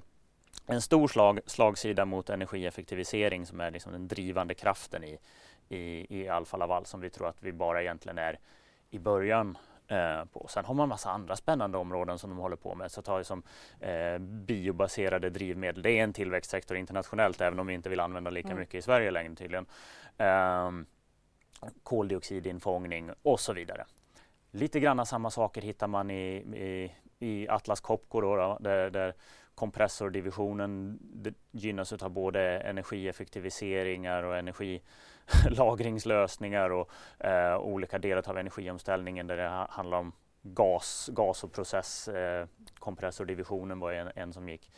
S2: en stor slag, slagsida mot energieffektivisering som är liksom den drivande kraften i, i, i Alfa Laval som vi tror att vi bara egentligen är i början Eh, på. Sen har man massa andra spännande områden som de håller på med. Så tar som eh, biobaserade drivmedel. Det är en tillväxtsektor internationellt även om vi inte vill använda lika mm. mycket i Sverige längre tydligen. Eh, koldioxidinfångning och så vidare. Lite grann samma saker hittar man i, i, i Atlas Copco då, då, där, där kompressordivisionen gynnas av både energieffektiviseringar och lagringslösningar och eh, olika delar av energiomställningen där det handlar om gas, gas och process. Eh, kompressordivisionen var en, en som gick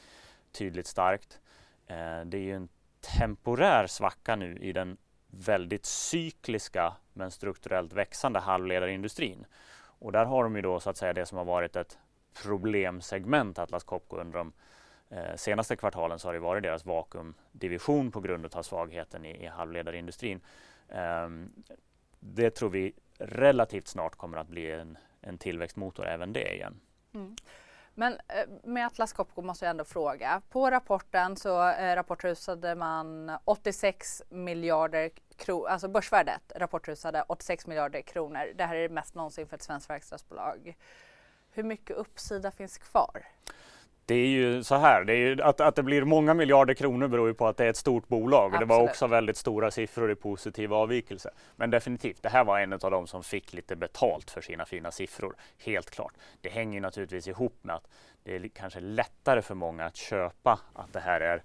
S2: tydligt starkt. Eh, det är ju en temporär svacka nu i den väldigt cykliska men strukturellt växande halvledarindustrin. Och där har de ju då så att säga det som har varit ett problemsegment Atlas Copco under de eh, senaste kvartalen så har det varit deras vakuumdivision på grund av svagheten i, i halvledarindustrin. Eh, det tror vi relativt snart kommer att bli en, en tillväxtmotor även det igen. Mm.
S1: Men eh, med Atlas Copco måste jag ändå fråga. På rapporten så eh, rapportrusade man 86 miljarder kronor, alltså börsvärdet rapportrusade 86 miljarder kronor. Det här är det mest någonsin för ett svenskt verkstadsbolag. Hur mycket uppsida finns kvar?
S2: Det är ju så här, det ju, att, att det blir många miljarder kronor beror ju på att det är ett stort bolag. Absolut. Det var också väldigt stora siffror i positiv avvikelse. Men definitivt, det här var en av de som fick lite betalt för sina fina siffror. Helt klart. Det hänger naturligtvis ihop med att det är kanske lättare för många att köpa att det här är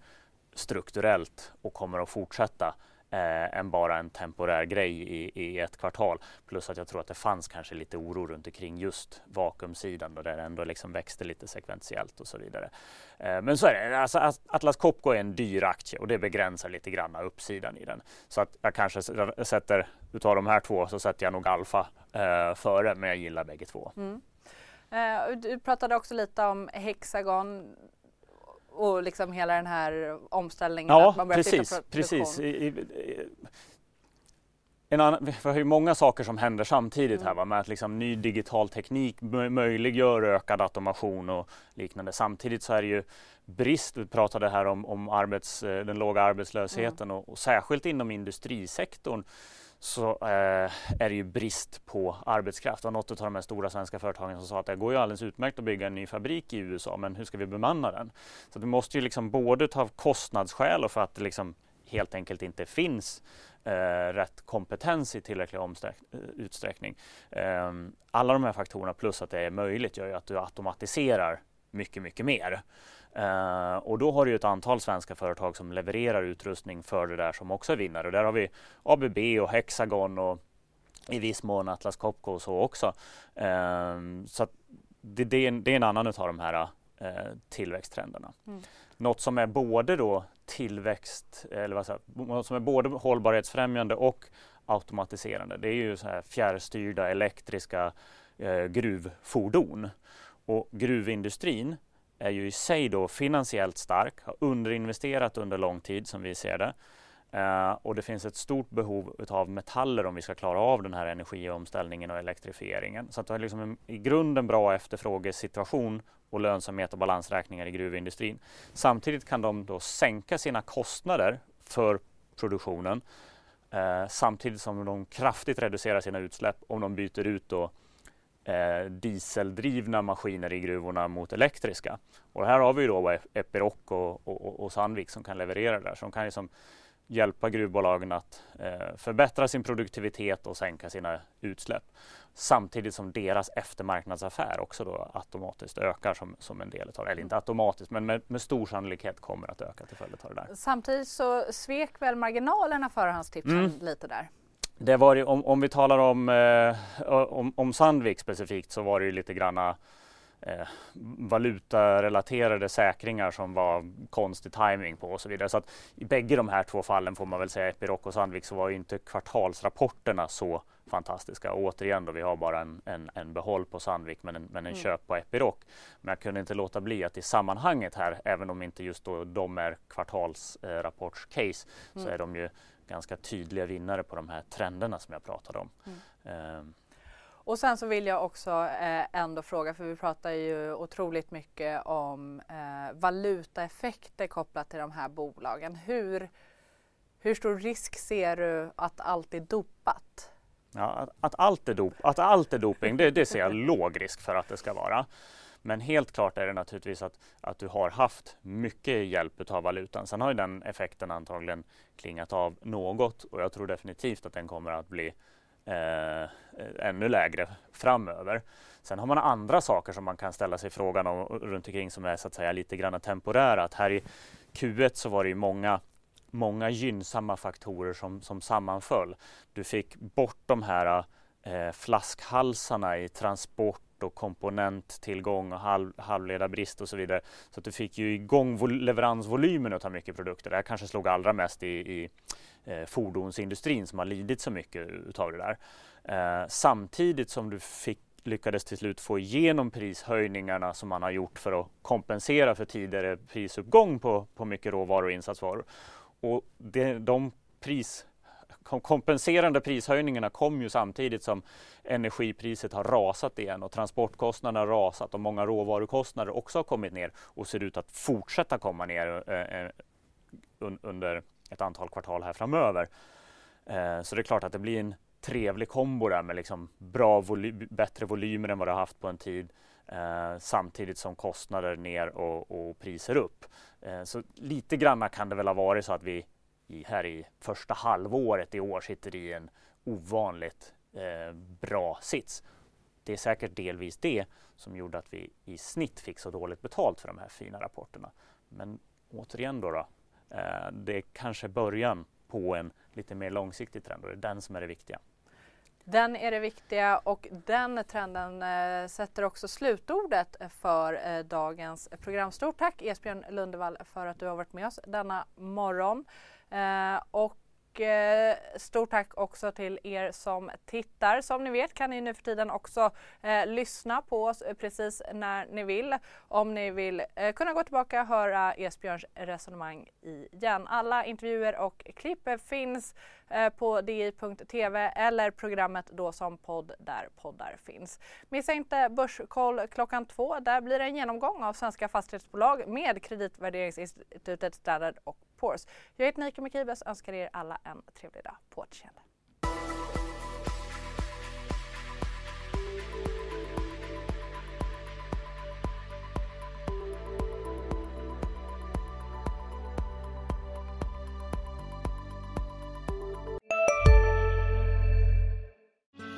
S2: strukturellt och kommer att fortsätta eh, än bara en temporär grej i, i ett kvartal. Plus att jag tror att det fanns kanske lite oro runt omkring just vakuumsidan då där det ändå liksom växte lite sekventiellt och så vidare. Eh, men så är det, alltså, Atlas Copco är en dyr aktie och det begränsar lite grann uppsidan i den. Så att jag kanske sätter, utav de här två så sätter jag nog Alfa eh, före, men jag gillar bägge två. Mm.
S1: Eh, du pratade också lite om Hexagon och liksom hela den här omställningen.
S2: Ja, man precis. precis. I, i, en annan, vi har ju många saker som händer samtidigt mm. här va? med att liksom ny digital teknik möjliggör ökad automation och liknande. Samtidigt så är det ju brist, vi pratade här om, om arbets, eh, den låga arbetslösheten mm. och, och, särskilt inom industrisektorn så eh, är det ju brist på arbetskraft. Det var något av de här stora svenska företagen som sa att det går ju alldeles utmärkt att bygga en ny fabrik i USA men hur ska vi bemanna den? Så du måste ju liksom både ta kostnadsskäl och för att det liksom helt enkelt inte finns eh, rätt kompetens i tillräcklig eh, utsträckning. Eh, alla de här faktorerna plus att det är möjligt gör ju att du automatiserar mycket, mycket mer. Uh, och då har du ett antal svenska företag som levererar utrustning för det där som också är vinnare. Där har vi ABB och Hexagon och i viss mån Atlas Copco och så också. Uh, så det, det, är en, det, är en, annan av de här uh, tillväxttrenderna. Mm. Något som är både då tillväxt, eller vad säger, något som är både hållbarhetsfrämjande och automatiserande. Det är ju så här fjärrstyrda elektriska gruvfordon. Och gruvindustrin är ju i sig då finansiellt stark, har underinvesterat under lång tid som vi ser det. Uh, och det finns ett stort behov av metaller om vi ska klara av den här energiomställningen och elektrifieringen. Så att det är liksom en i grunden bra efterfrågesituation och lönsamhet och balansräkningar i gruvindustrin. Samtidigt kan de då sänka sina kostnader för produktionen uh, samtidigt som de kraftigt reducerar sina utsläpp om de byter ut då eh, dieseldrivna maskiner i gruvorna mot elektriska. Och här har vi då Epiroc och, och, och Sandvik som kan leverera det där. Som kan liksom hjälpa gruvbolagen att eh, förbättra sin produktivitet och sänka sina utsläpp. Samtidigt som deras eftermarknadsaffär också då automatiskt ökar som, som en del av det. Eller inte automatiskt men med, med stor sannolikhet kommer att öka till följd av det där.
S1: Samtidigt så svek väl marginalerna förhandstipsen mm. lite där?
S2: Det var, om, om vi talar om, eh, om, om, Sandvik specifikt så var det ju lite granna eh, valutarelaterade säkringar som var konstig timing på och så vidare. Så att i bägge de här två fallen får man väl säga Epiroc och Sandvik så var ju inte kvartalsrapporterna så fantastiska. Och återigen då, vi har bara en, en, en behåll på Sandvik men en, men en mm. köp på Epiroc. Men jag kunde inte låta bli att i sammanhanget här, även om inte just då de är kvartalsrapportscase, mm. så är de ju ganska tydliga vinnare på de här trenderna som jag pratade om. Mm.
S1: Um. Och sen så vill jag också eh, ändå fråga, för vi pratar ju otroligt mycket om eh, valutaeffekter kopplat till de här bolagen. Hur, hur stor risk ser du att allt är dopat?
S2: Ja, att, att, allt, är dop, att allt är doping, det, det ser jag låg risk för att det ska vara. Men helt klart är det naturligtvis att, att du har haft mycket hjälp av valutan. Sen har ju den effekten antagligen klingat av något och jag tror definitivt att den kommer att bli eh, ännu lägre framöver. Sen har man andra saker som man kan ställa sig frågan om runt omkring som är så att säga lite grann temporära. Att här i Q1 så var det ju många många gynnsamma faktorer som, som sammanföll. Du fick bort de här eh, flaskhalsarna i transport och komponenttillgång och halv, halvledarbrist och så vidare. Så att du fick ju igång leveransvolymen att ta mycket produkter. Det här kanske slog allra mest i, i eh, fordonsindustrin som har lidit så mycket utav det där. Eh, samtidigt som du fick lyckades till slut få igenom prishöjningarna som man har gjort för att kompensera för tidigare prisuppgång på, på mycket råvaror och insatsvaror. Och det, de pris kompenserande prishöjningarna kom ju samtidigt som energipriset har rasat igen och transportkostnaderna har rasat och många råvarukostnader också har kommit ner och ser ut att fortsätta komma ner eh, eh, under ett antal kvartal här framöver. Eh, så det är klart att det blir en trevlig kombo där med liksom bra voly bättre volymer än vad det har haft på en tid eh, samtidigt som kostnader ner och, och priser upp. Eh, så lite granna kan det väl ha varit så att vi i, här i första halvåret i år sitter i en ovanligt eh, bra sits. Det är säkert delvis det som gjorde att vi i snitt fick så dåligt betalt för de här fina rapporterna. Men återigen då, då eh, det är kanske början på en lite mer långsiktig trend och det är den som är det viktiga.
S1: Den är det viktiga och den trenden eh, sätter också slutordet för eh, dagens program. Stort tack Esbjörn Lundevall för att du har varit med oss denna morgon. Eh, och eh, stort tack också till er som tittar. Som ni vet kan ni nu för tiden också eh, lyssna på oss precis när ni vill. Om ni vill eh, kunna gå tillbaka och höra Esbjörns resonemang igen. Alla intervjuer och klipp finns Eh, på di.tv eller programmet då som podd där poddar finns. Missa inte Börskoll klockan två. Där blir det en genomgång av svenska fastighetsbolag med kreditvärderingsinstitutet Standard och Poor's. Jag heter Nika Mikibes och önskar er alla en trevlig dag. På återseende.